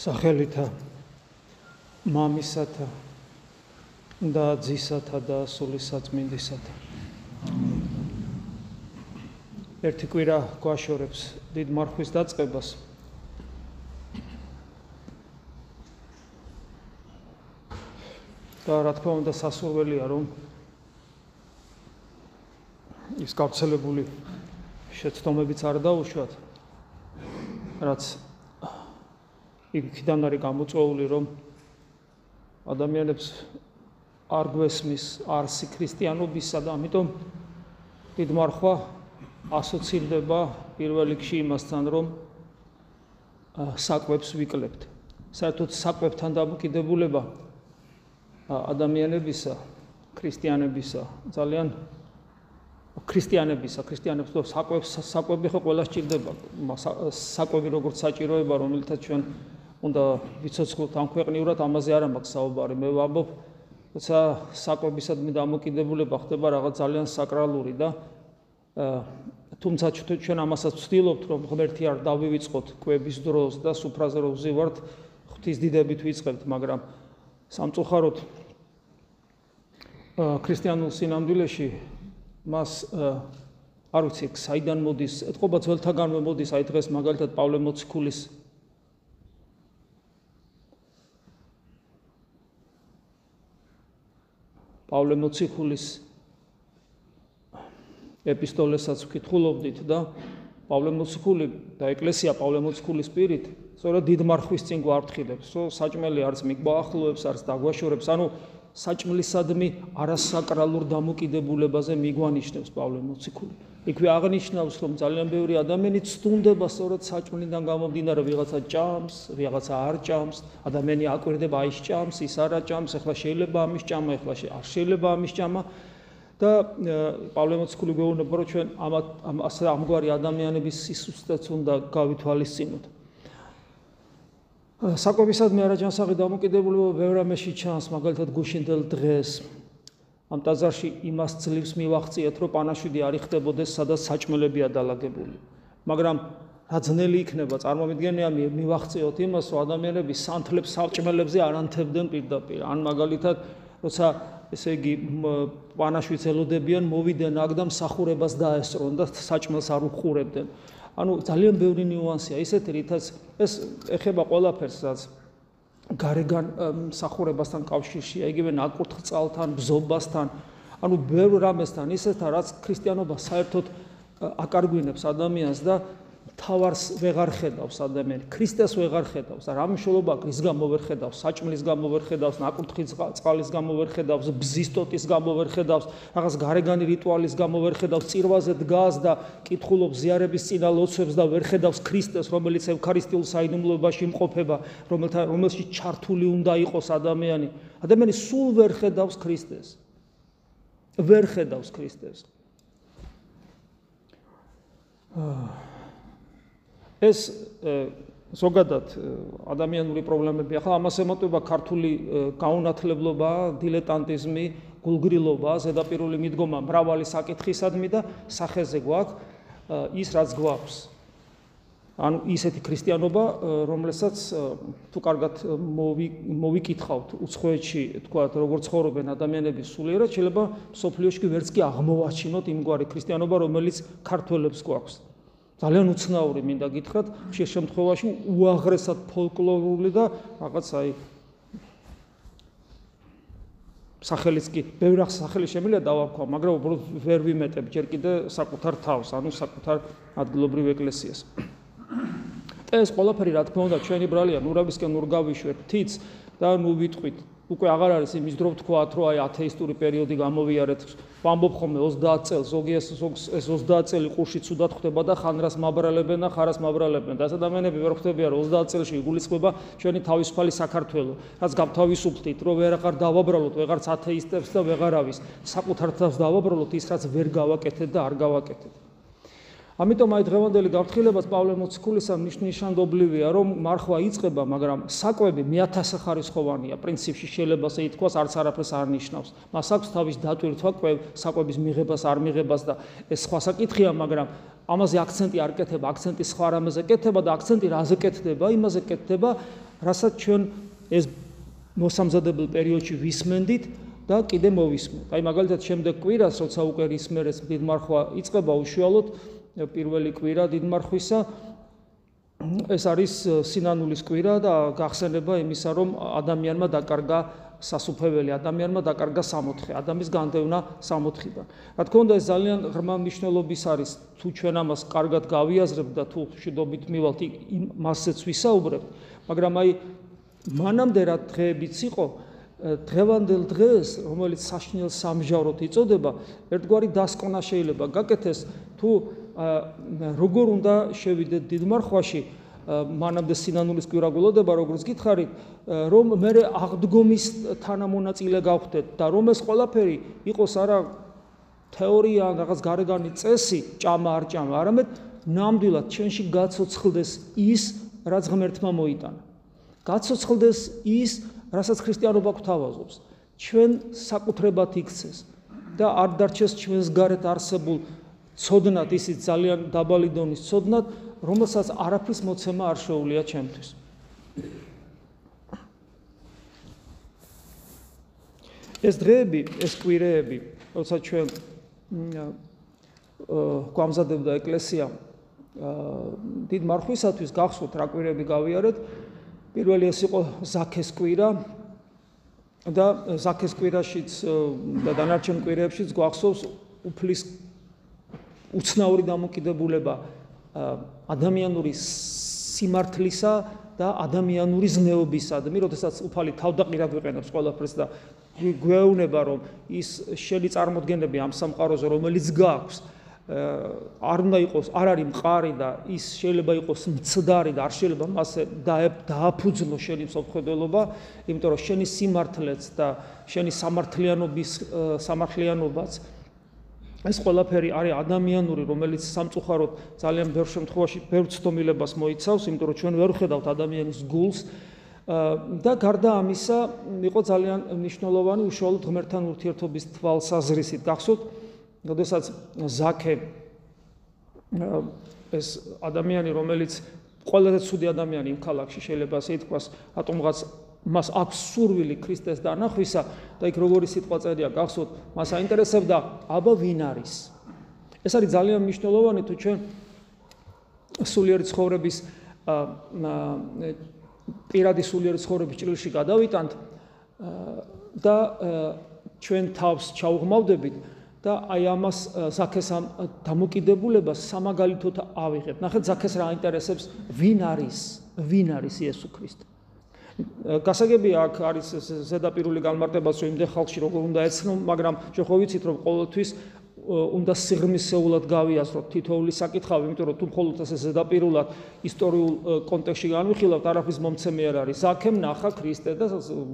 სახელითა მამისათა და ძისათა და სულისაწმინდისათა ერთი კვირა გვაშორებს დიდ მარხვის დაწყებას. და რა თქმა უნდა სასურველია რომ ის გავრცელებული შეცდომებიც არ დაუშვათ რაც იქიდან არის გამოწვეული რომ ადამიანებს არ გვესმის არსი ქრისტიანობისა და ამიტომ დიდ მარხვა ასოცირდება პირველ რიგში იმასთან რომ საკვებს ვიკლებთ. საერთოდ საკვებთან დამოკიდებულება ადამიანებისა, ქრისტიანებისა ძალიან ქრისტიანებისა, ქრისტიანებს და საკვებს საკვები ხო ყველა სჭირდება. საკვები როგორც საჭიროება, რომელთაც ჩვენ უნდა ვიცოცხლოთ ამ ქვეყნიურად ამაზე არ მაქვს საუბარი. მე ვამბობ თუმცა საკვებისადმი დამოკიდებულება ხდება რაღაც ძალიან საკრალური და თუმცა ჩვენ ამასაც ვცდილობთ რომ ღმერთი არ დავივიწყოთ კვების დროს და სუფრაზე რომ ვზივართ ღვთის დიდებით ვიწყებთ მაგრამ სამწუხაროდ ქრისტიანულ სინამდვილეში მას არ ვიცი საიდან მოდის ეთყობა ძველთაგანვე მოდის აი დღეს მაგალითად პავლე მოციქულის პავლე მოციქულის ეპისტოლესაც ვკითხულობდით და პავლე მოციქული და ეკლესია პავლე მოციქულის პირით სწორედ დიდ მარხვის წინ გვართხილებს, რომ საჭმელი არც მიგვაახლოებს, არც დაგვაშორებს, ანუ საჭმლისადმი არასაკრალურ დამოკიდებულებაზე მიგვანიშნებს პავლე მოციქული. იქვე აღნიშნავს, რომ ძალიან ბევრი ადამიანი ცდუნდება სწორედ საჭმლიდან გამომდინარე, ვიღაცა ჭამს, ვიღაცა არ ჭამს, ადამიანი აკვირდება აი სჭამს, ის არა ჭამს, ახლა შეიძლება ამის ჭამა, ახლა არ შეიძლება ამის ჭამა. და პავლე მოციქული გვეუბნება, რომ ჩვენ ამ ამგვარი ადამიანების სისუსტეც უნდა გავითვალისწინოთ. საკვებისადმი არაჯანსაღი დამოკიდებულება ბევრ ამაში ჩანს, მაგალითად გუშინდელ დღეს ამ ტაძარში იმას ძლივს მივახციეთ, რომ პანაშვიდი არ იხდებოდეს, სადაც საჭმელებია დალაგებული. მაგრამ აძნელი იქნება, წარმომიდგენია მივახციოთ იმას, რომ ადამიანები სანთლებს საჭმელებზე არ ანთებდნენ პირდაპირ. ან მაგალითად, როცა ესე იგი პანაშვიდს ელოდებიან, მოვიდნენ აქ და მსახურებას დაესწრონ და საჭმელს არ უხურებდნენ. ანუ ძალიან ბევრი ნიუანსია ისეთი რითაც ეს ეხება ყველაფერს რაც გარეგან მსახურებასთან კავშირშია იგივე ნაკურთხწალთან ბზობასთან. ანუ ბევრ რამესთან ისეთან რაც ქრისტიანობა საერთოდ აკარგვინებს ადამიანს და თავარს ვეღარ ხედავს ადამიანი, ქრისტეს ვეღარ ხედავს, რა მნიშვნელობა აქვს ის გამო ვერ ხედავს, საჭმლის გამო ვერ ხედავს, ნაკურთხის წყალის გამო ვერ ხედავს, ბზისტოტის გამო ვერ ხედავს, რაღაც გარეგანი რიტუალის გამო ვერ ხედავს, წირვაზე დგას და კითხულობს ზიარების წინა ლოცვებს და ვერ ხედავს ქრისტეს, რომელიც ევქარისტიულ საიდუმლოებაში იმყოფება, რომელთა რომელშიც ჩართული უნდა იყოს ადამიანი. ადამიანი სულ ვერ ხედავს ქრისტეს. ვერ ხედავს ქრისტეს. აა ეს ზოგადად ადამიანური პრობლემები ახლა ამას ემოტება ქართული გაუნათლებლობა, დილეტანტიზმი, გულგრილობა, ზედაპირული მიდგომა მრავალი საკითხისადმი და სახეზე გვაქვს ის რაც გვაქვს. ანუ ისეთი ქრისტიანობა, რომელსაც თუ კარგად მოვიკითხავთ უცხოეთში, თქვა როგორ ცხოვრობენ ადამიანები სულიერად, შეიძლება სოფლიოში ვერც კი აღმოვაჩინოთ იმგვარი ქრისტიანობა, რომელიც ქართველებს გვაქვს. ძალიან უცნაური მინდა გითხრათ, შე შემთხვევაში უაღრესად ფოლკლორული და რაღაც აი სახელიც კი, ბევრი სახელი შემიძლია დავარქვა, მაგრამ უბრალოდ ვერ ვიმეტებ ჯერ კიდე საკუთარ თავს, ანუ საკუთარ ადგილობრივ ეკლესიას. ეს ყველაფერი რა თქმა უნდა ჩვენი ბრალია ნურავისკენ ურგავიშვეთ თიც და ნუ ვიტყვით უკვე აღარ არის იმის დრო ვთქვათ, რომ აი ათეისტური პერიოდი გამოვიარეთ. ვამბობ ხოლმე 30 წელს, ზოგი ეს ეს 30 წელი ყურში ცუდად ხდება და ხანრას მაბრალებენ და ხარას მაბრალებენ. და ეს ადამიანები ვერ ხვდებიან, რომ 30 წელში იგულისხმება ჩვენი თავისუფალი საქართველო. რაც გავთავისუფლდით, რომ ვერ აღარ დავაბრალოთ ვეღარც ათეისტებს და ვეღარავის. საკუთარ თავს დავაბრალოთ ის, რაც ვერ გავაკეთეთ და არ გავაკეთეთ. ამიტომ აი დღევანდელი გაფრთხილებას პავლე მოციქულისა ნიშნიშანდობლივია რომ მარხვა იწება მაგრამ საკვები მეათასე ხარისხოვანია პრინციპში შეიძლება ასე ითქვას არც არაფერს არ ნიშნავს. მას აქვს თავის დატვირთვა კვებ საკვების მიღებას არ მიღებას და ეს სხვა საკითხია მაგრამ ამაზე აქცენტი არ კეთება. აქცენტი სხვა რამეზე კეთება და აქცენტი რაზე კეთდება? იმაზე კეთდება რასაც ჩვენ ეს მოსამზადებელ პერიოდში ვისმენდით და კიდე მოვისმენთ. აი მაგალითად შემდეგ კვირას, როცა უკვე ისმერეს დიდმარხვა იწყება უშუალოდ პირველი კვირა დიდმარხვისა ეს არის სინანულის კვირა და გახსენება იმისა, რომ ადამიანმა დაკარგა სასუფეველი ადამიანმა დაკარგა 64 ადამიანის განდევნა 64-დან. რა თქმა უნდა ეს ძალიან ღრმა მნიშვნელობის არის. თუ ჩვენ ამას კარგად გავიაზრებთ და თუ შედობით მივალთ მასეც ვისაუბრებთ, მაგრამ აი მანამდე რა დღეებიც იყო დღევანდელ დღეს რომელიც საშნელ სამჟავროდ იწოდება ერთგვარი დასკვნა შეიძლება. გაკეთეს თუ როგორ უნდა შევიდეთ დიდმარხვაში მანამდე სინანულის კვირაგულოდება როგორც გითხარით რომ მე აღდგომის თანამონაწილე გავხდეთ და რომ ეს ყველაფერი იყოს არა თეორია ან რაღაც გარეგანი წესი ჭამა არ ჭამა არამედ ნამდვილად ჩვენში გაცოცხლდეს ის რაც ღმერთმა მოიტანა. გაცოცხლდეს ის რასაც ქრისტიანობა გვთავაზობს. ჩვენ საკუთრებად იქცეს და არ დარჩეს ჩვენს გარეთ არსებულ ცოდნად ისიც ძალიან დაბალი დონის ცოდნად რომელსაც არაფრის მოცემა არ შეუულია ჩემთვის. ეს დღეები, ეს კვირეები, როცა ჩვენ გვამზადებდა ეკლესია დიდ მარხვისათვის გახსოვთ რა კვირეები გავიარეთ. პირველი ეს იყო ზაქეს კვირა და ზაქეს კვირაშიც და დანარჩენ კვირეებშიც გვახსოვს უფლის უცნაური დამოკიდებულება ადამიანური სიმართლისა და ადამიანური ზნეობისა მე როდესაც უფალი თავდაყირად ვიყენებს ყველაფერს და გვეუბნება რომ ის შენი წარმოდგენები ამ სამყაროზე რომელიც გააქვს არ უნდა იყოს არ არის მყარი და ის შეიძლება იყოს მცდარი და არ შეიძლება მასე დააფუძნო შენი მსოფლმხედველობა იმიტომ რომ შენი სიმართლეც და შენი სამართლიანობის სამართლიანობაც ეს ყველაფერი არის ადამიანური, რომელიც სამწუხაროდ ძალიან ბევრ შემთხვევაში ბევრ ცდომილებას მოიცავს, იმიტომ რომ ჩვენ ვერ ვხედავთ ადამიანის გულს და გარდა ამისა, იყო ძალიან მნიშვნელოვანი უშუალოდ ღმერთთან ურთიერთობის თვალსაზრისით. გახსოვთ, როდესაც ზაქე ეს ადამიანი, რომელიც ყველაზე ცუდი ადამიანი იმ ქალაქში შეიძლება ასე ითქვას, ატომღაც მას აქვს სურვილი ქრისტეს დანახვისა და იქ როგორი სიტყვა წერია გახსოვთ მას აინტერესებდა აბა ვინ არის? ეს არის ძალიან მნიშვნელოვანი თუ ჩვენ სულიერი ცხოვრების პირადი სულიერი ცხოვრების ჭრილში გადავიტანთ და ჩვენ თავს ჩაუღმავდებით და აი ამას ზაქეს ამ დამოკიდებულებას სამაგალითოდ ავიღებთ. ნახეთ ზაქეს რა აინტერესებს. ვინ არის? ვინ არის იესო ქრისტე გასაგებია აქ არის ზედაპირული განმარტება რომ იმდენ ხალხში როგორ უნდა ეცნო, მაგრამ ჩვენ ხო ვიცით რომ ყოველთვის უნდა სიღრმისეულად გავიაზროთ თითოეული საკითხავი, იმიტომ რომ თუ მხოლოდ ასე ზედაპირულად ისტორიულ კონტექსტში განვიხილავთ, არაფრის მომცემი არ არის. ზაქემ ნახა ქრისტე და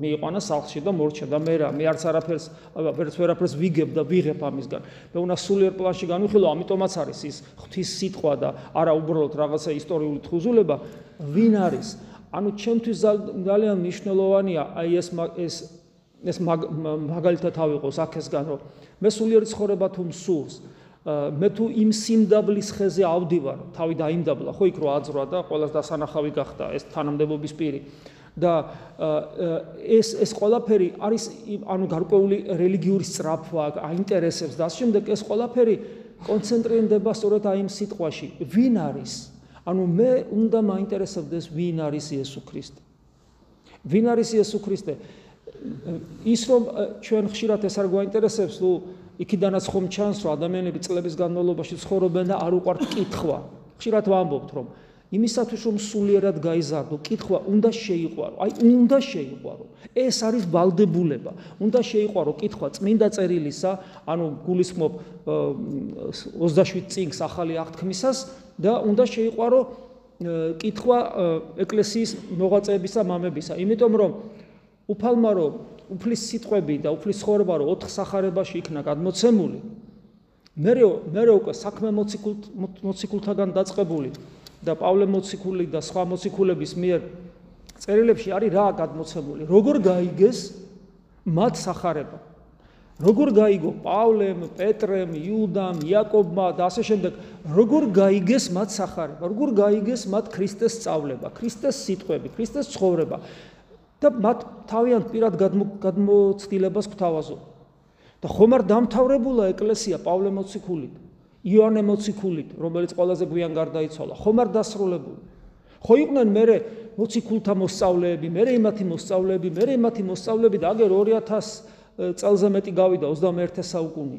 მიიყვანა სახლში და მორჩა და მე რა, მე არც არაფერს, ვერც ვერაფერს ვიგებ და ვიღებ ამისგან. მე უნდა სულიერ პლანში განვიხილო, ამიტომაც არის ის ღვთის სიტყვა და არა უბრალოდ რაღაცა ისტორიული თხუზულება, ვინ არის? ანუ ჩემთვის ძალიან მნიშვნელოვანია აი ეს ეს ეს მაგალითად ავიღოს აქესგან რომ მე სულიერი ცხოვრება თუ მსურს მე თუ იმ სიმდაბლის ხეზე ავდივარ თავი დაიმდაბლა ხო იქ რო აძრა და ყოველს დასანახავი გახდა ეს თანამდებობის პირი. და ეს ეს ყველაფერი არის ანუ გარკვეული რელიგიური სწრაფვა აინტერესებს და ამ შემდეგ ეს ყველაფერი კონცენტრირდება სწორედ აი იმ სიტყვაში. ვინ არის ანუ მე უნდა მაინტერესებდეს ვინ არის იესო ქრისტე. ვინ არის იესო ქრისტე? ის რომ ჩვენ ხშირად ეს არ გვაინტერესებს, თუ იქიდანაც ხომ ჩანს, რომ ადამიანები წლების განმავლობაში ცხოვრობენ და არ უყვართ კითხვა. ხშირად ვამბობთ, რომ იმისათვის რომ სულიერად გაიზარდო, კითხვა უნდა შეიყვარო. აი, უნდა შეიყვარო. ეს არის ვალდებულება. უნდა შეიყვარო კითხვა წმინდა წერილისა, ანუ გულისხმობ 27 წიგნს ახალი აღთქმისას და უნდა შეიყვარო კითხვა ეკლესიის მოღვაწეებისა, მამებისა. იმიტომ რომ უფალმა რომ უფლის სიტყვები და უფლის ცხოვრება რომ ოთხ სახარებაში იქნა გადმოცემული, მე მე უკვე საქმე მოციქულთაგან დაწყებული და პავლე მოციქული და სხვა მოციქულების მიერ წერილებში არის რა გადმოცემული. როგორ გაიგეს? მათ სახარება. როგორ გაიგო პავლემ, პეტრემ, იუდამ, იაკობმა და ასე შემდეგ, როგორ გაიგეს მათ სახარება, როგორ გაიგეს მათ ქრისტეს სწავლება, ქრისტეს სიტყვები, ქრისტეს ცხოვრება? და მათ თავიანთ პირად გადმოცდილებას გვთავაზობ. და ხომ არ დამთავრებულა ეკლესია პავლე იონე მოციქულით, რომელიც ყველაზე გვიან გარდაიცვალა, ხომ არ დასრულებული? ხო იყვნენ მე მოციქულთა მოსწავლეები, მე იმათი მოსწავლეები, მე იმათი მოსწავლეები და აგერ 2000 წელზე მეტი გავიდა 21 საუკუნე.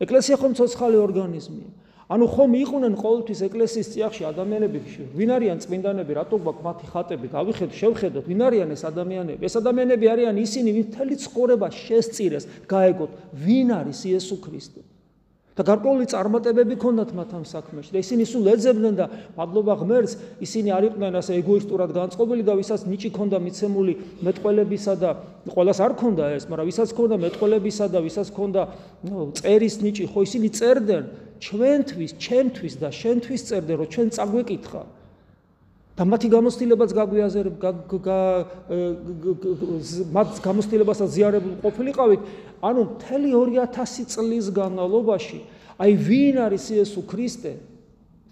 ეკლესია ხომ ცოცხალი ორგანიზმია. ანუ ხომ იყვნენ ყოველთვის ეკლესიის წიაღში ადამიანები, ვინ არიან წმინდანები, რატო გვაქვს მათი ხატები? გავიხედოთ, შევხედოთ, ვინ არიან ეს ადამიანები? ეს ადამიანები არიან ისინი, ვინც მთელი ცხოვრება შესწირეს, გაეგოთ, ვინ არის იესო ქრისტე. და გარკვეული წარმატებები ქონდათ მათ ამ საქმეში და ისინი სულ ეძებდნენ და მადლობა ღმერთს ისინი არ იყვნენ ასე ეგოისტურად განწყობილი და ვისაც ნიჭი ქონდა მიცემული მეტყველებისა და ყოველას არ ქონდა ეს მაგრამ ვისაც ქონდა მეტყველებისა და ვისაც ქონდა წერის ნიჭი ხო ისინი წერდნენ ჩვენთვის ჩემთვის და შენთვის წერდნენ რომ ჩვენ წაგვეკითხა და მათი გამოცდილებაც გაგვიაზრებ მათ გამოცდილებასაც ზიარებულ ყოფილიყავით ანუ მთელი 2000 წლის განმავლობაში აი ვინ არის იესო ქრისტე?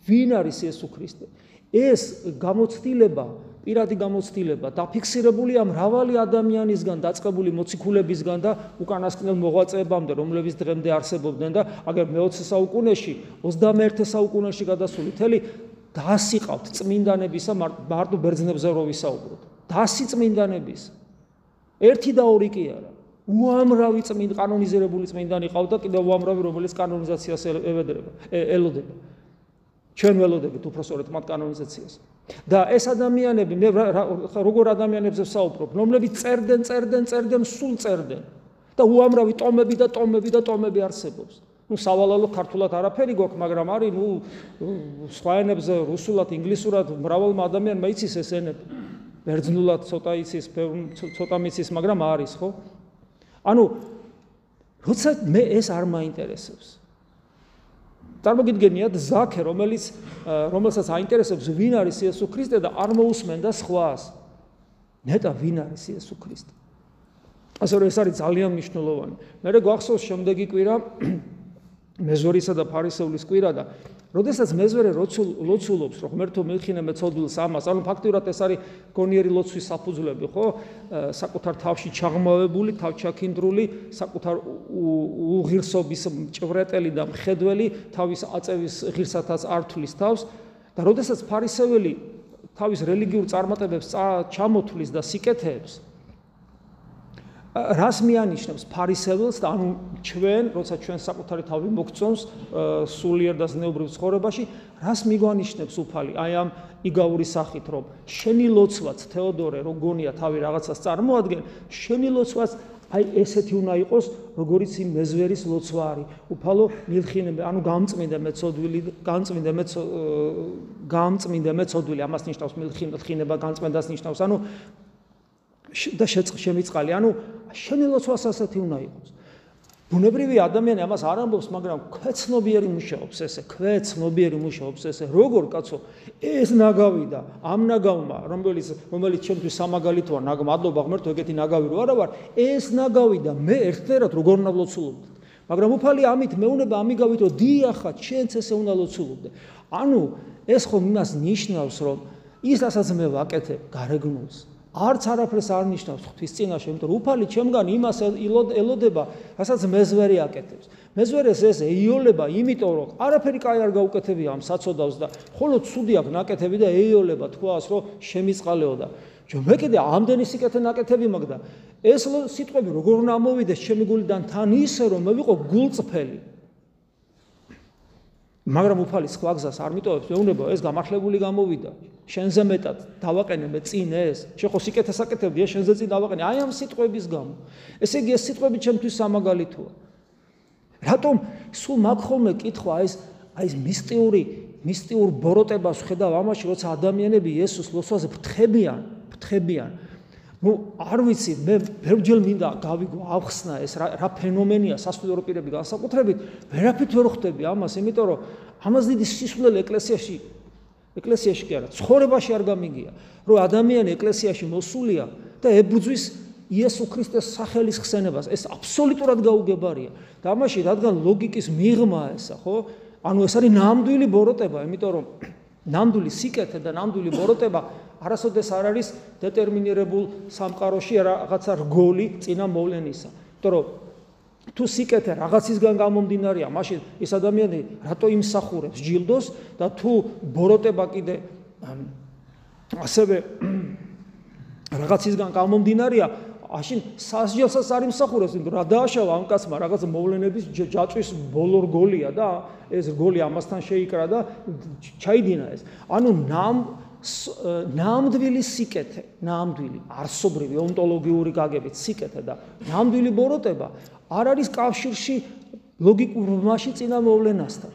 ვინ არის იესო ქრისტე? ეს გამოცდილება პირადი გამოცდილება დაფიქსირებულია მრავალი ადამიანისგან დაწყებული მოციქულებისგან და უკანასკნელ მოღვაწეებამდე რომლებიც დღემდე არსებობდნენ და აგერ მე-20 საუკუნეში 21 საუკუნეში გადასული თელი დაასიყავთ წმინდანებისა მარტო ბერძნებზე რო ვისაუბროთ. დასი წმინდანების. ერთი და ორი კი არა. უამრავი წმინდა კანონიზირებული წმინდანი ყავდა, კიდევ უამრავი რომელიც კანონიზაციას ევედრება, ელოდება. ჩვენ ველოდებით უფრო სწორედ მათ კანონიზაციას. და ეს ადამიანები მე როგორ ადამიანებზე ვსაუბრობ, რომლებიც წერდნენ, წერდნენ, წერდნენ, სულ წერდნენ და უამრავი ტომები და ტომები და ტომები არსებობს. ну სავალალო ქართულად არაფერი გვაქვს, მაგრამ არის ну სხვა ენებზე რუსულად, ინგლისურად მრავალმა ადამიანმა იცის ეს ენები. ბერძნულად ცოტა იცის, ცოტა მიცის, მაგრამ არის, ხო? ანუ როცა მე ეს არ მაინტერესებს. წარმოგიდგენიათ ზაქე, რომელიც რომელსაც აინტერესებს ვინ არის იესო ქრისტე და არ მოусმენდა სხვას. ნეტა ვინ არის იესო ქრისტე? ასე რომ ეს არის ძალიან მნიშვნელოვანი. მე გვახსოვს შემდეგი კვირა მეზორისა და ფარისევლის კვირა და როდესაც მეზორე ლოცულობს, რომ ღმერთო მილხინე მეწოდილს ამას, ანუ ფაქტურად ეს არის გონიერი ლოცვის საფუძვლები, ხო? საკუთარ თავში ჩაღმავებული, თავჩაქინდრული, საკუთარ უღირსობის ჭვრეტელი და მხედველი, თავის აწევის ღირსათაც ართulis თავს და როდესაც ფარისეველი თავის რელიგიურ წარმატებებს ჩამოთვლის და სიკეთეებს, რას მიანიშნებს ფარისეველს და ანუ ჩვენ, როცა ჩვენ საკუთარი თავი მოგწონს სულიერ და ზნეობრივ ცხოვრებაში, რას მიგვანიშნებს უფალი? აი ამ იგავური სახით, რომ შენი ლოცვაც თეოდორე როგონია თავი რაღაცას წარმოადგენ, შენი ლოცვაც აი ესეთი უნდა იყოს, როგორიც იმ მეზვერის ლოცვა არის. უფალო მილხინე, ანუ გამწმინდა მეწოდვილი, გამწმინდა მეწო გამწმინდა მეწოდვილი, ამას ნიშნავს მილხინება, გამწმინდას ნიშნავს. ანუ და შემიწყალი, ანუ შენელოცვას ასეთი უნდა იყოს. ბუნებრივი ადამიანი ამას არ ამბობს, მაგრამ ქვეცნობიერი მუშაობს ესე, ქვეცნობიერი მუშაობს ესე. როგორ კაცო, ეს ნაგავი და ამ ნაგავმა, რომელიც რომელიც ჩემთვის სამაგალითოა, ნაგ მადლობა ღმერთო, ეგეთი ნაგავი რო არა ვარ, ეს ნაგავი და მე ერთერად როგორ უნდა ლოცულობდე. მაგრამ უფალი ამით მეუნება ამიგავით, რომ დიახა, ჩვენც ესე უნდა ლოცულობდე. ანუ ეს ხომ იმას ნიშნავს, რომ ის რასაც მე ვაკეთებ, გარეგნულს არც არაფერს არ ნიშნავს ღვთის წინაშე, იმიტომ რომ უფალი ჩემგან იმას ელოდება, რასაც მეზვერე აკეთებს. მეზვერეს ეს ეიოლება, იმიტომ რომ არაფერი კაი არ გაუკეთებია ამ საწოდავს და ხოლო ცუდი აქ ნაკეთები და ეიოლება, თქვას რომ შემიწყალეო და ჯო მე კიდე ამდენი სიკეთე ნაკეთები მაგდა. ეს სიტყვები როგორ უნდა მოვიდეს ჩემი გულიდან თან ისე რომ მე ვიყო გულწრფელი. მაგრამ უფალი სხვა გზას არ მიტოვებს, მეუბნება ეს გამართლებული გამოვიდა. შენზე მეტად დავაყენე მე წინ ეს. შენ ხო სიკეთეს აკეთებდი, ეს შენზე წინ დავაყენე. აი ამ სიტყვების გამო. ესე იგი ეს სიტყვები ჩემთვის სამაგალითოა. რატომ სულ მაგ ხოლმე კითხვა ეს აი ეს მისტიური მისტიურ ბოროტებას ხედავ ამაში, როცა ადამიანები იესოს ლოცვაზე ფრთხებიან, ფრთხებიან. Ну არ ვიცი მე ბევრჯერ მინდა გავიგო ახსნა ეს რა ფენომენია სასულიერო პირები განსაკუთრებით ვერაფრით ვერ ხვდები ამას იმიტომ რომ ამას დიდი სისულელი ეკლესიაში ეკლესიაში კი არა ცხოვრებაში არ გამიგია რომ ადამიანი ეკლესიაში მოსულია და ებრძვის იესო ქრისტეს სახელის ხსენებას. ეს აბსოლუტურად გაუგებარია. და ამაში რადგან ლოგიკის მიღმა ესა, ხო? ანუ ეს არის ნამდვილი ბოროტება, იმიტომ რომ ნამდვილი სიკეთე და ნამდვილი ბოროტება არასოდეს არ არის დეტერმინირებულ სამყაროში რაღაცა რგოლი წინა მოვლენისა. იმიტომ რომ თუ სიკეთე რაღაცისგან გამომდინარეა, მაშინ ეს ადამიანი რატო იმსახურებს ჯილდოს და თუ ბოროტება კიდე ასევე რაღაცისგან გამომდინარეა, აშინ სასჯელსაც არ იმსახურებს, იმიტომ რა დააშავა ამ კაცმა რაღაც მოვლენების ჯაჭვის ბოლო რგოლია და ეს რგოლი ამასთან შეიკრა და ჩაიდინა ეს. ანუ ნამ ნამდვილი სიკეთე, ნამდვილი არსობრივი ონტოლოგიური გაგებით სიკეთე და ნამდვილი ბოროტება არ არის კავშირში ლოგიკურ მასში წინა მოვლენასთან.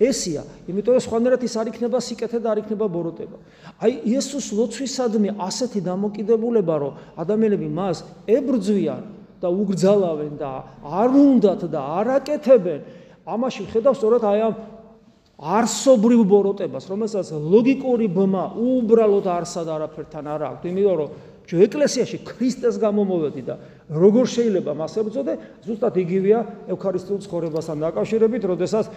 ესია, იმიტომ რომ სხვანაირად ის არ იქნება სიკეთე და არ იქნება ბოროტება. აი იესოს ლოცვისადმი ასეთი დამოკიდებულება, რომ ადამიანები მას ებრძვიან და უგრძალავენ და არ უნდათ და არაკეთებენ, ამაში ხედავ სწორად აი ამ არსობრივ ბოროტებას, რომელსაც ლოგიკური ბმა უბრალოდ არსად არაფერთან არ აქვს, იმიტომ რომ ჩვენ ეკლესიაში ქრისტეს გამომოვედი და როგორ შეიძლება მას ებრძოდე, ზუსტად იგივეა ევქარისტიულ ცხოვრებასთან დაკავშირებით, როდესაც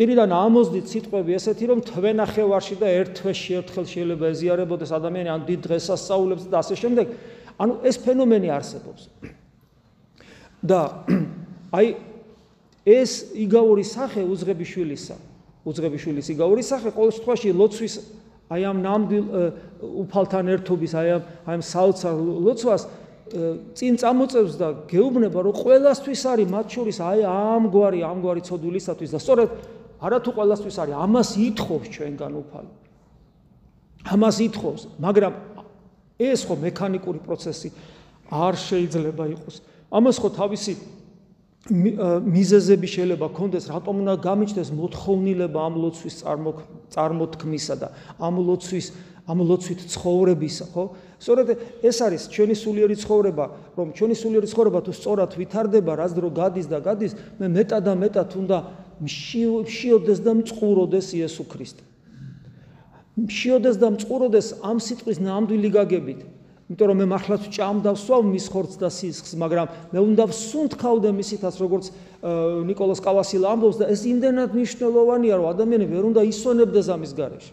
პირიდან ამოზდით სიტყვები ესეთი, რომ თვენახევარში და ერთ თვეში ერთხელ შეიძლება ეზიარებოდეს ადამიანი ან დიდ დღესასწაულებს და ასე შემდეგ. ანუ ეს ფენომენი არსებობს. და აი ეს იგავური სახე უძღებიშვილისა, უძღებიშვილის იგავური სახე ყოველ შემთხვევაში ლოცვის აი ამ ნამდვილ უფალთან ერთობის, აი ამ აი ამ საოცარ ლოცვას წინ წამოწევს და გეუბნება, რომ ყოველასთვის არის მათ შორის აი ამგვარი ამგვარი ცოდვილისათვის და სწორედ არათუ ყოველასთვის არის ამას ითხოვს ჩვენგან უფალი. ამას ითხოვს მაგრამ ეს ხო მექანიკური პროცესი არ შეიძლება იყოს. ამას ხო თავისი მიზეზები შეიძლება კონდეს რატომ უნდა გამიჩნდეს მოთხოვნილება ამ ლოცვის წარმოთქმისა და ამ ლოცვის ამ ლოცვით ცხოვრებისა ხო სწორედ ეს არის ჩვენი სულიერი ცხოვრება რომ ჩვენი სულიერი ცხოვრება თუ სწორად ვითარდება რაც დრო გადის და გადის მე მეტად და მეტად უნდა მშიოდეს და მწყუროდეს იესო ქრისტე. მშიოდეს და მწყუროდეს ამ სიტყვის ნამდვილი გაგებით. იმიტომ რომ მე მართლაც ჭამდავსვავ მის ხორცს და სისხლს, მაგრამ მე უნდა ვსუნთქავდე მისითაც, როგორც نيكოლას კავასილა ამბობს და ეს იმდენად მნიშვნელოვანია, რომ ადამიანები ვერ უნდა ისონებდეს ამის გარეშე.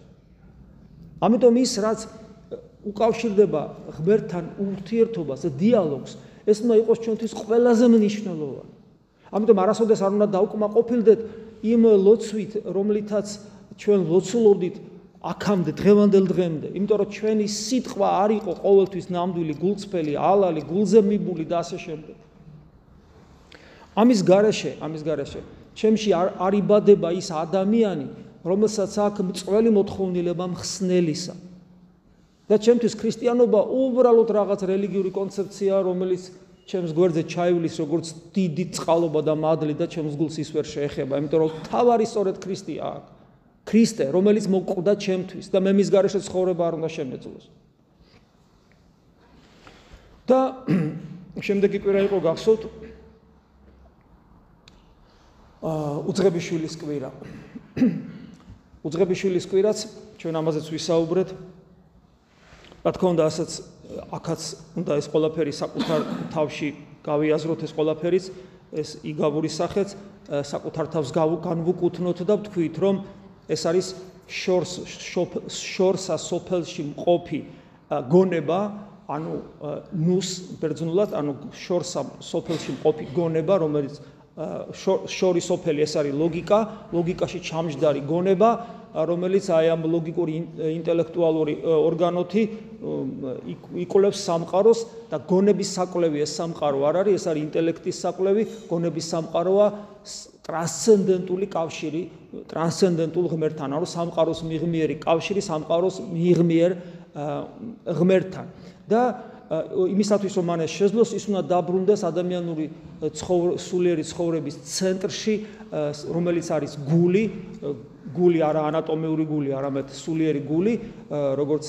ამიტომ ის რაც უკავშირდება ღმერთთან ურთიერთობას, დიალოგს, ეს უნდა იყოს ჩვენთვის ყველაზე მნიშვნელოვანი. ამიტომ არასოდეს არ უნდა დაუკმაყოფილდეთ იმ ლოცვით, რომლითაც ჩვენ ლოცულობდით აქამდე დღევანდელ დღემდე, იმიტომ რომ ჩვენი სიტყვა არ იყო ყოველთვის ნამდვილი, გულწრფელი, ალალი, გულზემიბული და ასე შემდეგ. ამის garaშე, ამის garaშე, ჩემში არ არიბადება ის ადამიანი, რომელსაც აქვს მწველი მოთხოვნილება მხსნელისა. და ჩემთვის ქრისტიანობა უბრალოდ რაღაც რელიგიური კონცეფცია, რომელიც ჩემს გვერდზე ჩაივლის როგორც დიდი წყალობა და მადლი და ჩემს გულს ის ვერ შეეხება, იმიტომ რომ თავარი სწორედ ქრისტია აქვს. ქრისტე, რომელიც მოკვდა ჩემთვის და მე მის გარეშე ცხოვრება არ უნდა შემეძლოს. და შემდეგი კვირა იყო გახსოვთ აა უძღებიშვილის კვირა. უძღებიშვილის კვირაც ჩვენ ამაზეც ვისაუბრეთ. რა თქმა უნდა, ასაც აქაც უნდა ეს ყველაფერი საკუთარ თავში გავიაზროთ ეს ყველაფერიც ეს იგავური სახეც საკუთარ თავს განვუკუთნოთ და ვთქვით რომ ეს არის შორს შორსა სოფელში მყოფი გონება ანუ ნუს ბერძნულად ანუ შორსა სოფელში მყოფი გონება რომელიც შორი სოფელი ეს არის ლოგიკა ლოგიკაში ჩამჯდარი გონება რომელიც აი ამ ლოგიკური ინტელექტუალური ორგანოთი იკოლებს სამყაროს და გონების საკვლევი ეს სამყარო არ არის, ეს არის ინტელექტის საკვლევი, გონების სამყაროა ტრანსცენდენტული კავშირი ტრანსცენდენტულ ღმერთთან, ანუ სამყაროს მიღმიერი კავშირი სამყაროს მიღმიერ ღმერთთან. და იმისათვის რომ მან შეძლოს ის უნდა დაბრუნდეს ადამიანური სულიერი ცხოვრების წენტრში რომელიც არის გული გული არა ანატომიური გული არამედ სულიერი გული როგორც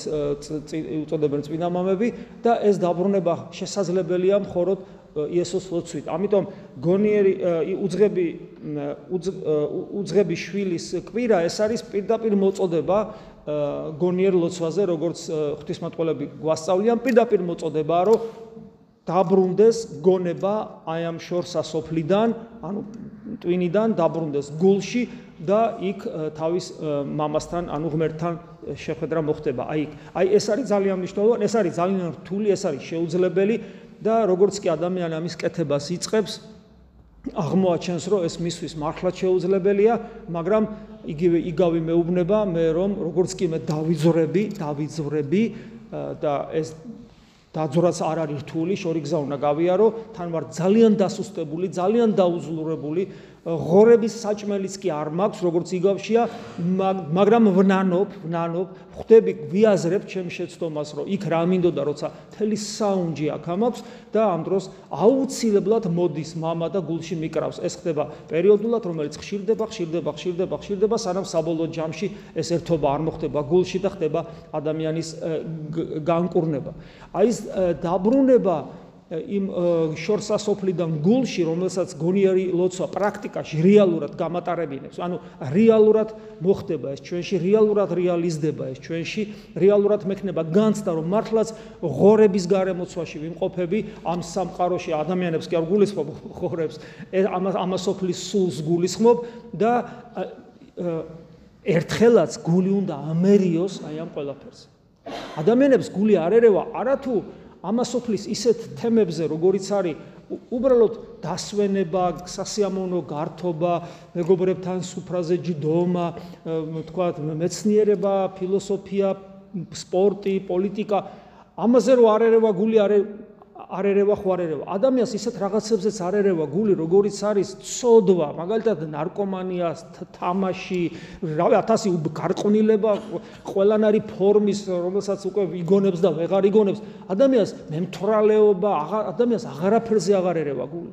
უწოდებენ წმინდა მამები და ეს დაბრუნება შესაძლებელია მხოლოდ იესოს ლოცვით. ამიტომ გონიერი უძღები უძღები შვილის კვირა ეს არის პირდაპირ მოწოდება გონიერ ლოცვაზე, როგორც ღვთისმოწყალეები გვასწავლიან, პირდაპირ მოწოდებაა, რომ დაბრუნდეს გონება აი ამ შორსა სოფლიდან, ანუ ტვინიდან დაბრუნდეს გულში და იქ თავის მამასთან, ანუ ღმერთთან შეხვედრა მოხდება. აი, აი ეს არის ძალიან მნიშვნელოვანი, ეს არის ძალიან რთული, ეს არის შეუძლებელი და როგორც კი ადამიანი ამის კეთებას იწყებს, აღმოაჩენს, რომ ეს მისთვის მართლა შეუძლებელია, მაგრამ იგივე იგავი მეუბნება მე რომ როგორც კი მე დავიძრები, დავიძრები და ეს დაძვრაც არ არის რთული, შორი გზა უნდა გავიარო, თან ვარ ძალიან დასუსტებული, ძალიან დაუზლურებული, ღორების საჭმელიც კი არ მაქვს, როგორც იგავშია, მაგრამ ვნანობ, ვნანობ, ხვდები ვიაზრებ ჩემ შეცდომას, რომ იქ რა მინდოდა, როცა თელი საუნჯი აქ ამაქვს და ამ დროს აუცილებლად მოდის мама და გულში მიკრავს. ეს ხდება პერიოდულად, რომელიც ხშირდება, ხშირდება, ხშირდება, ხშირდება, სანამ საბოლოო ჯამში ეს ერთობა არ მოხდება გულში და ხდება ადამიანის განკურნება. აი ეს დაბრუნება იმ შორსასოფლიდან გულში, რომელსაც გონიერი ლოცვა პრაქტიკაში რეალურად გამატარებინებს. ანუ რეალურად მოხდება ეს ჩვენში, რეალურად რეალიზდება ეს ჩვენში, რეალურად მექნება განცდა, რომ მართლაც ღორების გარემოცვაში ვიმყოფები ამ სამყაროში ადამიანებს კი არ გულისხმობ ღორებს, ამ ამასოფლის სულს გულისხმობ და ერთხელაც გული უნდა ამერიოს აი ამ ყველაფერს. ადამიანებს გული არ ერევა არათუ ამასოფლის ისეთ თემებზე, როგორიც არის უბრალოდ დასვენება, სასიამოვნო გართობა, მეგობრებთან სუფრაზე ჯდომა, თქვა მეცნიერება, ფილოსოფია, სპორტი, პოლიტიკა, ამაზე რო არ ერევა გული არ არ ერევა ხო არ ერევა ადამიანს ისეთ რაღაცებზეც არ ერევა გული როგორიც არის ცოდვა. მაგალითად ნარკომანია თამაში რავი ათასი გარყვნილება ყველანაირი ფორმის რომელსაც უკვე იგონებს და ვეღარ იგონებს. ადამიანს მემთრალეობა ადამიანს აღარაფერზე აღარ ერევა გული.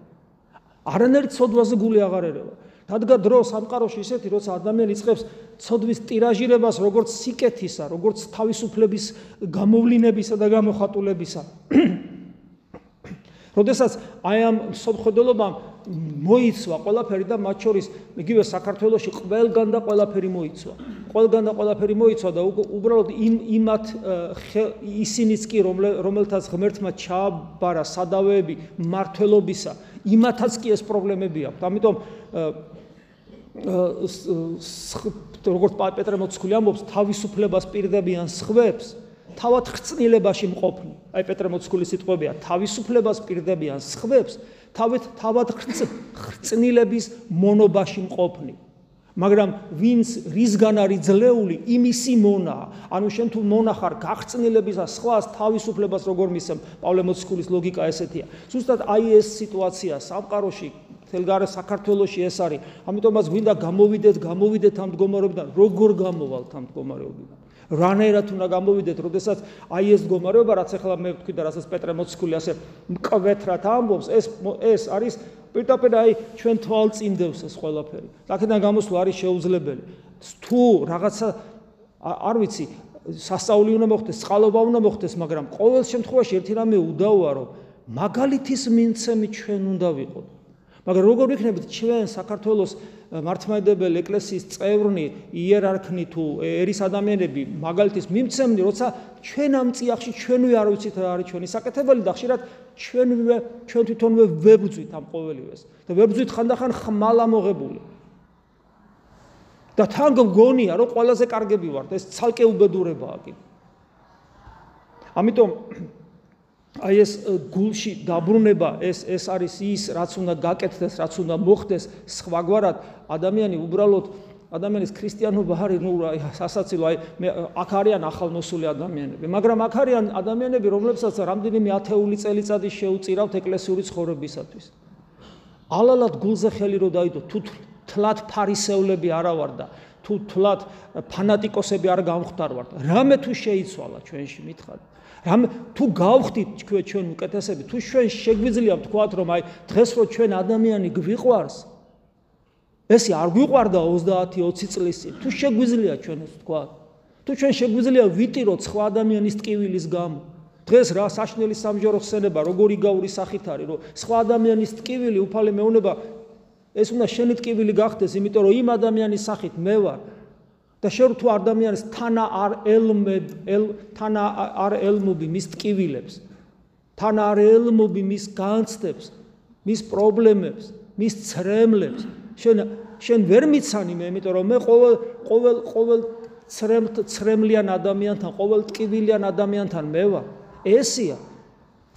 არანაირი ცოდვაზე გული აღარ ერევა. დადგა დრო სამყაროში ისეთი როცა ადამიანი იწખებს ცოდვის ტირაჟირებას როგორც სიკეთისა როგორც თავისუფლების გამოვლინებისა და გამოხატულებისა როდესაც აი ამ სოფხედელობამ მოიცვა ყველაფერი და მათ შორის იგივე საქართველოსი ყველგან და ყველაფერი მოიცვა. ყველგან და ყველაფერი მოიცვა და უბრალოდ იმ იმათ ისინიც კი რომელთაც ღმერთმა ჩააბარა სადავეები მართლობისა, იმათაც კი ეს პრობლემები აქვს. ამიტომ როგორც პეტრე მოციქული ამბობს, თავისუფლებას პირდებიან სხვებს თავად ხრწნილებაში მყოფნი. აი პეტრე მოციქულის სიტყვებია, თავისუფლებას პირდებიან სხვებს, თავით თავად ხრწნილების მონობაში მყოფნი. მაგრამ ვინც რისგან არის ძლეული, იმისი მონა. ანუ შენ თუ მონახარ გახწნილების და სხვას თავისუფლებას როგორ მისცემ? პავლე მოციქულის ლოგიკა ესეთია. ზუსტად აი ეს სიტუაცია სამყაროში თელგარე საქართველოსი ეს არის. ამიტომაც გვინდა გამოვიდეთ, გამოვიდეთ ამ მდგომარეობიდან. როგორ გამოვალთ ამ მდგომარეობიდან? რანაირად უნდა გამოვიდეთ, როდესაც აი ეს მდგომარეობა, რაც ახლა მე ვთქვი და რასაც პეტრე მოციქული ასე მკვეთრად ამბობს, ეს ეს არის პირდაპირ აი ჩვენ თვალწინდევს ეს ყველაფერი. აქედან გამოსვლა არის შეუძლებელი. თუ რაღაცა არ ვიცი, სასწაული უნდა მოხდეს, წყალობა უნდა მოხდეს, მაგრამ ყოველ შემთხვევაში ერთი რამე უდავოა, რომ მაგალითის მიცემი ჩვენ უნდა ვიყოთ. მაგრამ როგორ ვიქნებით ჩვენ საქართველოს მართლმადიდებელი ეკლესიის წევრნი, იერარქნი თუ ერის ადამიანები მაგალითის მიმცემნი, როცა ჩვენ ამ წიაღში ჩვენვე არ ვიცით რა არის ჩვენი საკეთებელი და ხშირად ჩვენვე ჩვენ თვითონვე ვებძვით ამ ყოველივეს და ვებძვით ხანდახან ხმალ ამოღებული. და თან გგონია რომ ყველაზე კარგები ვართ, ეს ცალკე უბედურებაა კი. ამიტომ აი ეს გულში დაბრუნება ეს ეს არის ის რაც უნდა გაკეთდეს, რაც უნდა მოხდეს სხვაგვარად ადამიანი უბრალოდ ადამიანის ქრისტიანობა არის ნუ აი სასაცილო აი მე აქ არიან ახალნოსული ადამიანები, მაგრამ აქ არიან ადამიანები, რომლებსაც რამდენიმე ათეული წელიწადი შეუწირავთ ეკლესიური ცხოვრებისათვის. ალალად გულზე ხელი რო დაიდო, თუ თლად ფარისევლები არა ვარ და თუ თლად ფანატიკოსები არ გამხდარვართ, რამე თუ შეიცვალა ჩვენში მითხარით. რამ თუ გავხდით ჩვენ ჩვენ უკეთესები თუ ჩვენ შეგვიძლია ვთქვათ რომ აი დღეს რო ჩვენ ადამიანი გვიყვარს ესე არ გვიყვარდა 30-20 წლის წინ თუ შეგვიძლია ჩვენ ეს ვთქვათ თუ ჩვენ შეგვიძლია ვიტიროთ სხვა ადამიანის ტკივილის გამო დღეს რა საშნელი სამჯარო ხსენება, როგორი გაური სახით არის, რომ სხვა ადამიანის ტკივილი უფალი მეუნება ეს უნდა შენი ტკივილი გახდეს, იმიტომ რომ იმ ადამიანის სახით მე ვარ. და შენ თუ ადამიანის თანა არ ელმებ, ელ თანა არ ელმობი მის ტკივილებს. თანა არ ელმობი მის განცდებს, მის პრობლემებს, მის ცრემლებს. შენ შენ ვერ მიცანი მე, იმიტომ რომ მე ყოველ ყოველ ყოველ ცრემლ ცრემლიან ადამიანთან, ყოველ ტკივილიან ადამიანთან მე ვარ. ესია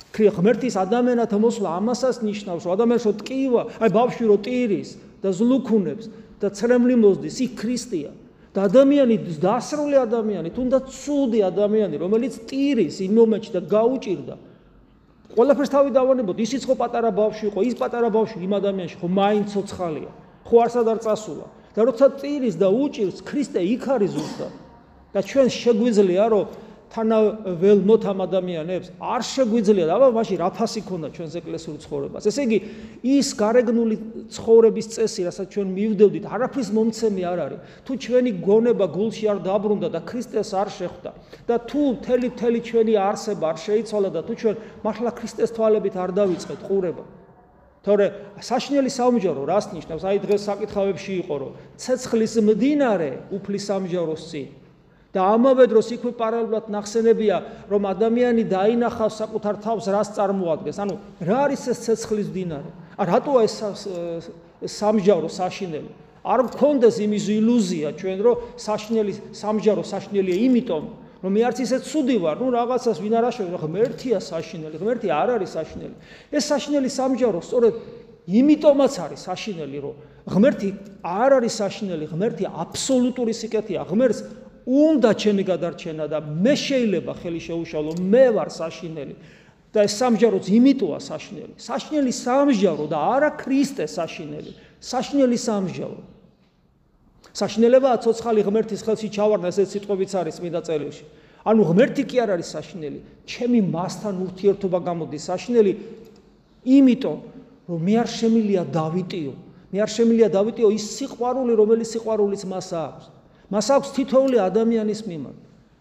ღმერთის ადამიანათა მოსვლა ამასაც ნიშნავს რომ ადამიანს რო ტკივა აი ბავშვი რო ტირის და ზლუქუნებს და ცრემლი მოსდის იქ ქრისტია და ადამიანი დასრული ადამიანი თუნდაც ცუდი ადამიანი რომელიც ტირის იმ მომენტში და გაუჭირდა. ყველაფერს თავი დავანებოთ ისიც ხო პატარა ბავშვი იყო ის პატარა ბავშვი იმ ადამიანში ხო მაინც ცოცხალია. ხო არსად არ წასულა. და როცა ტირის და უჭირს ქრისტე იქ არის ზუსტად და ჩვენ შეგვიძლია რომ თანაველნოთ ამ ადამიანებს არ შეგვიძლია აბა მაშინ რაფასი ქონდა ჩვენს ეკლესიურ ცხოვრებას ესე იგი ის გარეგნული ცხოვრების წესი რასაც ჩვენ მივდევდით არაფრის მომცემი არ არის თუ ჩვენი გონება გულში არ დაბრუნდა და ქრისტეს არ შეხვდა და თუ მთელი მთელი ჩვენი არსება არ შეიცვალა და თუ ჩვენ მართლა ქრისტეს თვალებით არ დავიწყეთ ყურება თორე საშნელი სამჯარო რას ნიშნავს? აი დღეს საკითხავებში იყო, რომ ცეცხლის მდინარე უფლის სამჯაროს წინ. და ამავე დროს იქვე პარალელურად ნახსენებია, რომ ადამიანი დაინახავს საკუთარ თავს, რას წარმოადგენს. ანუ რა არის ეს ცეცხლის დინარე? ა რატოა ეს სამჯარო საშინელი? არ მქონდეს იმის ილუზია ჩვენ, რომ საშინელი სამჯარო საშინელია იმიტომ, რომ მე არც ისე ცუდი ვარ, ну რაღაცას ვინ არ აშოვე, ხო ღმერთია საშინელი, ღმერთი არ არის საშინელი. ეს საშინელი სამჯარო სწორედ იმიტომაც არის საშინელი, რომ ღმერთი არ არის საშინელი, ღმერთი აბსოლუტური სიკეთეა, ღმერთს უნდა ჩემი გადარჩენა და მე შეიძლება ხელი შეუშალო მე ვარ საშინელი. და ეს სამჯაროც იმიტოა საშინელი. საშინელი სამჯარო და არა ქრისტე საშინელი. საშინელი სამჯარო. საშინელებაა ცოცხალი ღმერთის ხელში ჩავარდა ესეც სიტყვებიც არის მინდა წერილში. ანუ ღმერთი კი არ არის საშინელი. ჩემი მასთან ურთიერთობა გამოდის. საშინელი იმიტომ რომ მე არ შემილია დავითიო მე არ შემილია დავითიო ის სიყვარული რომელიც სიყვარულიც მას აქვს მას აქვს თითოეული ადამიანის მიმართ,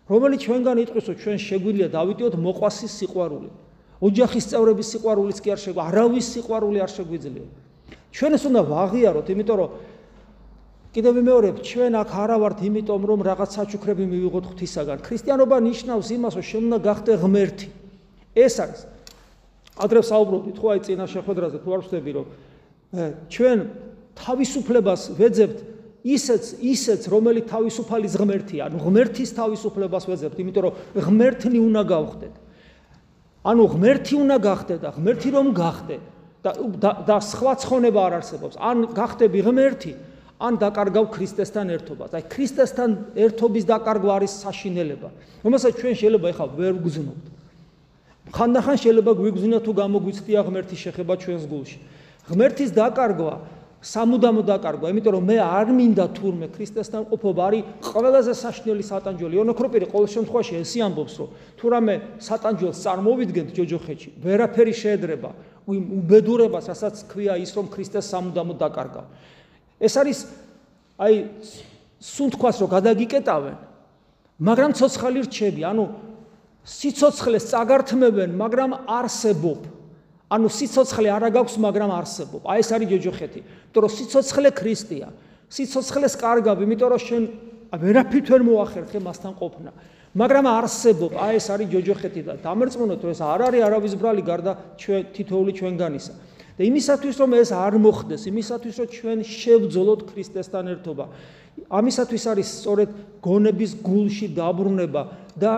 რომელიც ჩვენგან იტყვის, ჩვენ შეგვიძლია დავიტიოთ მოყვასის სიყვარული. ოჯახის წევრების სიყვარულიც კი არ შეგვიძლია, არავის სიყვარული არ შეგვიძლია. ჩვენ ეს უნდა ვაღიაროთ, იმიტომ რომ კიდევ მეორე, ჩვენ აქ არა ვართ იმიტომ, რომ რაღაც საჩუქრები მივიღოთ ღვთისაგან. ქრისტიანობა ნიშნავს იმას, რომ შენ უნდა გახდე ღმერთი. ეს არის. ადრე საუბრობდით, ხო აი წინა შეხვედრაზე თუ არ ვწდები, რომ ჩვენ თავისუფლებას ვეძებთ ისეც ისეც რომელიც თავისუფალი ღმერთია, ანუ ღმერთის თავისუფლებას ვეძებთ, იმიტომ რომ ღმერთნი უნდა გავხდეთ. ანუ ღმერთი უნდა გახდეთ და ღმერთი რომ გახდე და და სხვა ცხონება არ არსებობს. ან გახდები ღმერთი, ან დაკარგავ ქრისტესთან ერთობას. აი ქრისტესთან ერთობის დაკარგვა არის საშინელება. რომელსაც ჩვენ შეიძლება ეხლა ვერ გვგზნობთ. ხანდახან შეიძლება გვიგზნოთ თუ გამოგვიცდია ღმერთის შეხება ჩვენს გულში. ღმერთის დაკარგვა სამუდამო დაკარგვა, იმიტომ რომ მე არ მინდა თურმე ქრისტესთან ყოფობა არის ყველაზე საშნელი სატანჯველი. იონოქროპირი ყოველ შემთხვევაში ესე ამბობს, რომ თუ რამე სატანჯველს წარმოვიდგენთ ჯოჯოხეთში, ვერაფერი შეედრება უბედურებას, რასაც ქვია ის, რომ ქრისტეს სამუდამო დაკარგა. ეს არის აი სუნთქვას რომ გადაგიკეტავენ, მაგრამ ცოცხალი რჩები, ანუ სიцоცხლეს წაგართმევენ, მაგრამ არსებობ. ანუ სიცოცხლე არა გაქვს, მაგრამ არსებობ. აი ეს არის ჯოჯოხეთი, იმიტომ რომ სიცოცხლე ქრისტეა. სიცოცხლეს კარგავ, იმიტომ რომ შენ ვერაფრით ვერ მოახერხე მასთან ყოფნა. მაგრამ არსებობ, აი ეს არის ჯოჯოხეთი და დამერწმუნოთ, რომ ეს არ არის არავის ბრალი გარდა ჩვენ თითოეული ჩვენგანისა. და იმისათვის რომ ეს არ მოხდეს, იმისათვის რომ ჩვენ შევძოლოთ ქრისტესთან ერთობა, ამისათვის არის სწორედ გონების გულში დაბრუნება და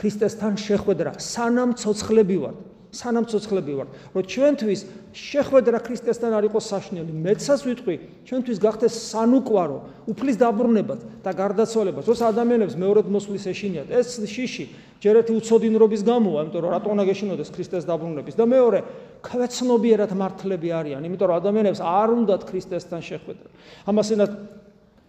ქრისტესთან შეხვედრა, სანამ ცოცხლები ვართ. სანამ ცოცხლები ვართ, რომ ჩვენთვის შეხვედრა ქრისტესთან არ იყოს საშნელი. მეცას ვიტყვი, ჩვენთვის გახდეს სანუკვარო, უფლის დაბრუნება და გარდაცვალება. როცა ადამიანებს მეორედ მოსვლის ეშინიათ, ეს შიში ჯერ ერთი უცოდინრობის გამოა, იმიტომ რომ რატო უნდა გეშინოდეს ქრისტეს დაბრუნების და მეორე კვეცნობიერად მართლები არიან, იმიტომ რომ ადამიანებს არ უნდათ ქრისტესთან შეხვედრა. ამასენად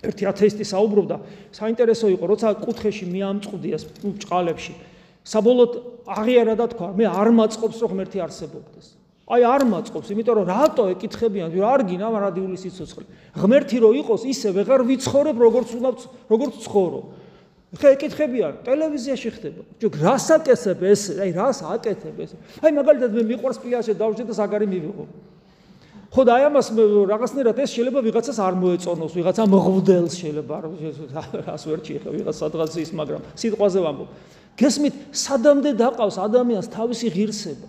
ერთი ათეისტი საუბრობდა, საინტერესო იყო, როცა კუთხეში მიამწყდიეს ბჭყალებში საბოლოოდ აღიარა და თქვა, მე არ მაწყობს რომ ღმერთი არსებობდეს. აი არ მაწყობს, იმიტომ რომ რატო ეკითხებიან, რომ არ გინა მარადიული სიცოცხლე. ღმერთი რო იყოს, ისე ვეღარ ვიცხოვრებ როგორც უნდა როგორც ცხოვრო. ხე ეკითხებიან, ტელევიზიაში ხდება. ჯო რას აკეთებ ეს? აი რას აკეთებ ეს? აი მაგალითად მე მიყვარს პიასე დავждე და საგარი მივიღო. ხო და აი ამას რაღაცნაირად ეს შეიძლება ვიღაცას არ მოეწონოს, ვიღაცა მღვდელს შეიძლება რას ვერ ჩიხე, ვიღაც სადღაც ის, მაგრამ სიტყვაზე ვამბობ. გესმით, სადამდე დაყავს ადამიანს თავისი ღირსება.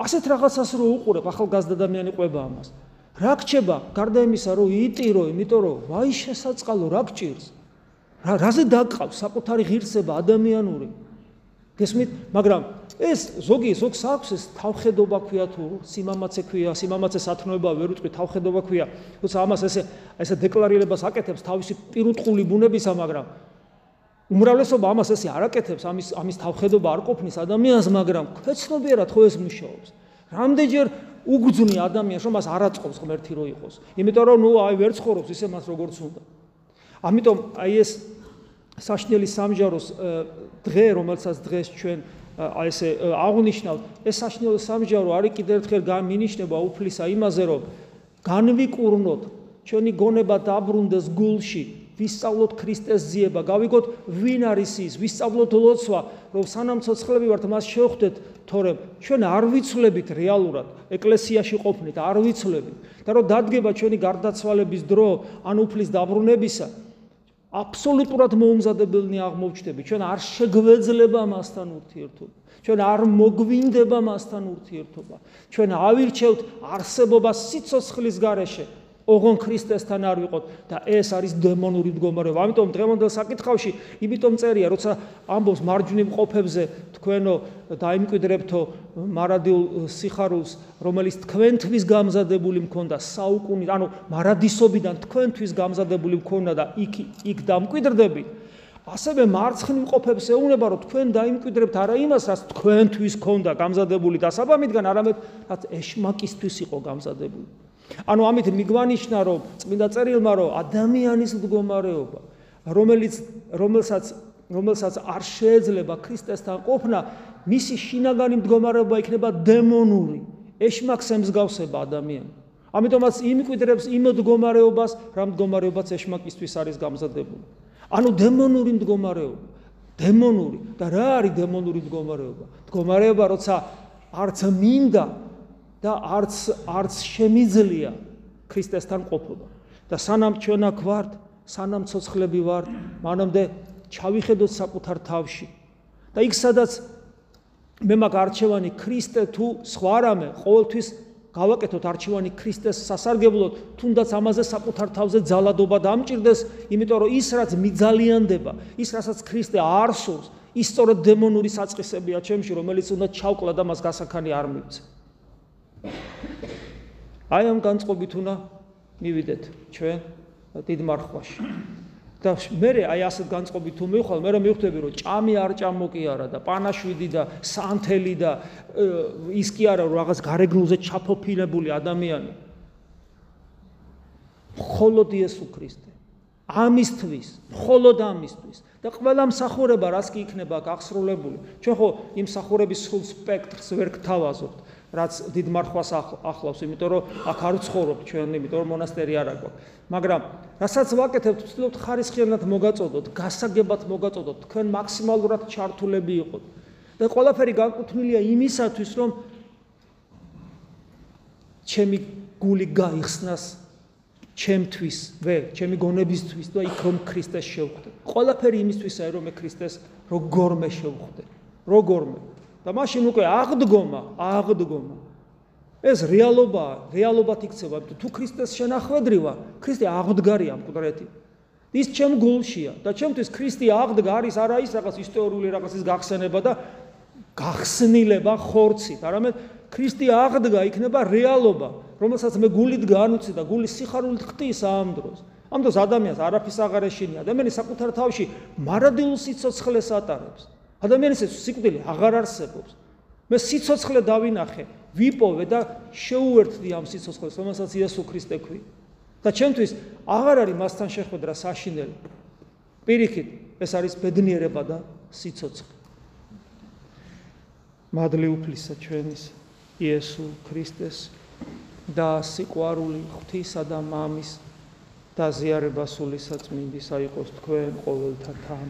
ასეთ რაღაცას რო უყურებ, ახალგაზრდა ადამიანი ყვება ამას. რა გჭება, გარდა იმისა, რომ იტირო, იმიტომ რომ ვაი შესაწყალო რა გჭირს? რა რაზე დაყავს საკუთარი ღირსება ადამიანური? გესმით, მაგრამ ეს ზოგი ზოგს აქვს ეს თავხედობა ქვია თუ სიმამაცე ქვია, სიმამაცე სათნოება ვერ უწყვი თავხედობა ქვია. თუმცა ამას ესე ესე დეკლარირებას აკეთებს თავისი პირუტყული ბუნებისა, მაგრამ უმრავლესობა ამას ესე არ აკეთებს, ამის ამის თავხედობა არ ყოფნის ადამიანს, მაგრამ ქვეცნობიერად ხო ეს მუშაობს. რამდენჯერ უგძნი ადამიანს, რომ მას არ აწყობს ღმერთი რო იყოს. იმიტომ რომ ნუ აი ვერ ცხოვრობს ისე მას როგორც უნდა. ამიტომ აი ეს საშნელი სამჯაროს დღე, რომელსაც დღეს ჩვენ აი ესე აღნიშნავთ, ეს საშნელი სამჯარო არის კიდევ ერთხელ გამინიშნება უფლისა იმაზე, რომ განვიკურნოთ ჩვენი გონება დაბრუნდეს გულში, ვისწავლოთ ქრისტეს ძიება, გავიგოთ ვინ არის ის, ვისწავლოთ ლოცვა, რომ სანამ ცოცხლები ვართ, მას შევხვდეთ, თორემ ჩვენ არ ვიცვლებით რეალურად ეკლესიაში ყოფნით, არ ვიცვლებით და რომ დადგება ჩვენი გარდაცვალების დრო, ან უფლის დაბრუნებისა, აბსოლუტურად მოუმზადებელნი აღმოჩნდები. ჩვენ არ შეგვეძლება მასთან ურთიერთობა. ჩვენ არ მოგვინდება მასთან ურთიერთობა. ჩვენ ავირჩევთ არსებობა სიცოცხლის გარეშე. ოღონ ქრისტესთან არ ვიყოთ და ეს არის დემონური მდგომარეობა. ამიტომ დღევანდელ საკითხავში, იმიტომ წერია, როცა ამბობს მარჯვნივ ყოფებზე თქვენო დაიმკვიდრებთო მარადიულ სიხარულს, რომელიც თქვენთვის გამზადებული მქონდა საუკუნით, ანუ მარადისობიდან თქვენთვის გამზადებული მქონდა და იქ იქ დამკვიდრდებით. ასევე მარცხნივ ყოფებს ეუნება, რომ თქვენ დაიმკვიდრებთ არა იმას, რაც თქვენთვის ქონდა გამზადებული დასაბამიდან, არამედ რაც ეშმაკისთვის იყო გამზადებული. ანუ ამით მიგვანიშნა რომ წმინდა წერილმა რომ ადამიანის მდგომარეობა რომელიც რომელსაც რომელსაც არ შეეძლება ქრისტესთან ყოფნა მისი შინაგანი მდგომარეობა იქნება დემონური ეშმაკს ემსგავსება ადამიანი ამიტომაც იმკვიდრებს იმ მდგომარეობას რა მდგომარეობაც ეშმაკისთვის არის გამზადებული. ანუ დემონური მდგომარეობა დემონური და რა არის დემონური მდგომარეობა? მდგომარეობა როცა არც მინდა და არც არც შემიძლია ქრისტესთან ყოფობა. და სანამ ჩვენ აქ ვართ, სანამ ცოცხლები ვართ, მანამდე ჩავიხედოთ საკუთარ თავში. და იქ სადაც მე მაგ არჩევანი ქრისტე თუ სხვა რამე, ყოველთვის გავაკეთოთ არჩევანი ქრისტეს სასარგებლოდ, თუნდაც ამაზე საკუთარ თავზე ძალადობა დამჭირდეს, იმიტომ რომ ის რაც მიძალიანდება, ის რასაც ქრისტე არსულს, ის სწორედ დემონური საწყისებია ჩემში, რომელიც უნდა ჩავკლა და მას გასახანი არ მივცე. აი ამ განწყობით უნდა მივიდეთ ჩვენ დიდ მარხვაში. და მე აი ასეთ განწყობით თუ მივხვალ, მე რა მივხვდები რომ ჭამი არ ჭამო კი არა და პანაშვიდი და სანთელი და ის კი არა რომ რაღაც გარეგნულზე ჩაფოფილებული ადამიანი. მხოლოდ იესო ქრისტე. ამისთვის, მხოლოდ ამისთვის და ყველა მსახურება რაც კი იქნება გახსრულებული. ჩვენ ხო იმ მსახურების სულ სპექტრს ვერ გთავაზობთ. რაც დიდ მარხვას ახლავს, იმიტომ რომ აქ არ ვცხოვრობ ჩვენ, იმიტომ რომ მონასტერი არ აქვს. მაგრამ რასაც ვაკეთებთ, ვცდილობთ ხარისხიანად მოგაწოდოთ, გასაგებად მოგაწოდოთ, თქვენ მაქსიმალურად ჩართულები იყოთ. და ყველაფერი განკუთვნილია იმისათვის, რომ ჩემი გული გაიხსნას ჩემთვის, ვე, ჩემი გონებისთვის და იქ რომ ქრისტეს შევხვდე. ყველაფერი იმისთვისაა, რომ მე ქრისტეს როგორმე შევხვდე. როგორმე. და მაშინ უკვე აღდგომა, აღდგომა. ეს რეალობაა, რეალობად იქცევა, თუ ქრისტეს შენახვედრივა, ქრისტე აღდგარია მკვდრეთი. ის ჩემ გულშია და ჩემთვის ქრისტე აღდგა არის არა ის რაღაც ისტორიული რაღაცის გახსენება და გახსნილება ხორცით, არამედ ქრისტე აღდგა იქნება რეალობა, რომელსაც მე გულით განუცი და გულის სიხარულით ხტის ამ დროს. ამ დროს ადამიანს არაფის აღარ ეშინია, ადამიანი საკუთარ თავში მარადილ სიცოცხლეს ატარებს. ადამიანის სიკვდილი აღარ არსებობს. მე სიცოცხლე დავინახე, ვიპოვე და შეუერთდი ამ სიცოცხლეს, რომელსაც იესო ქრისტე ქვია. და ჩემთვის აღარ არის მასთან შეხვედრა საშინელი. პირიქით, ეს არის ბედნიერება და სიცოცხლე. მადლი უფლისა ჩვენის იესო ქრისტეს და სიყვარული ღვთისა და მამის და ზიარება სული საწმინდის აიყოს თქვენ ყოველთა თან.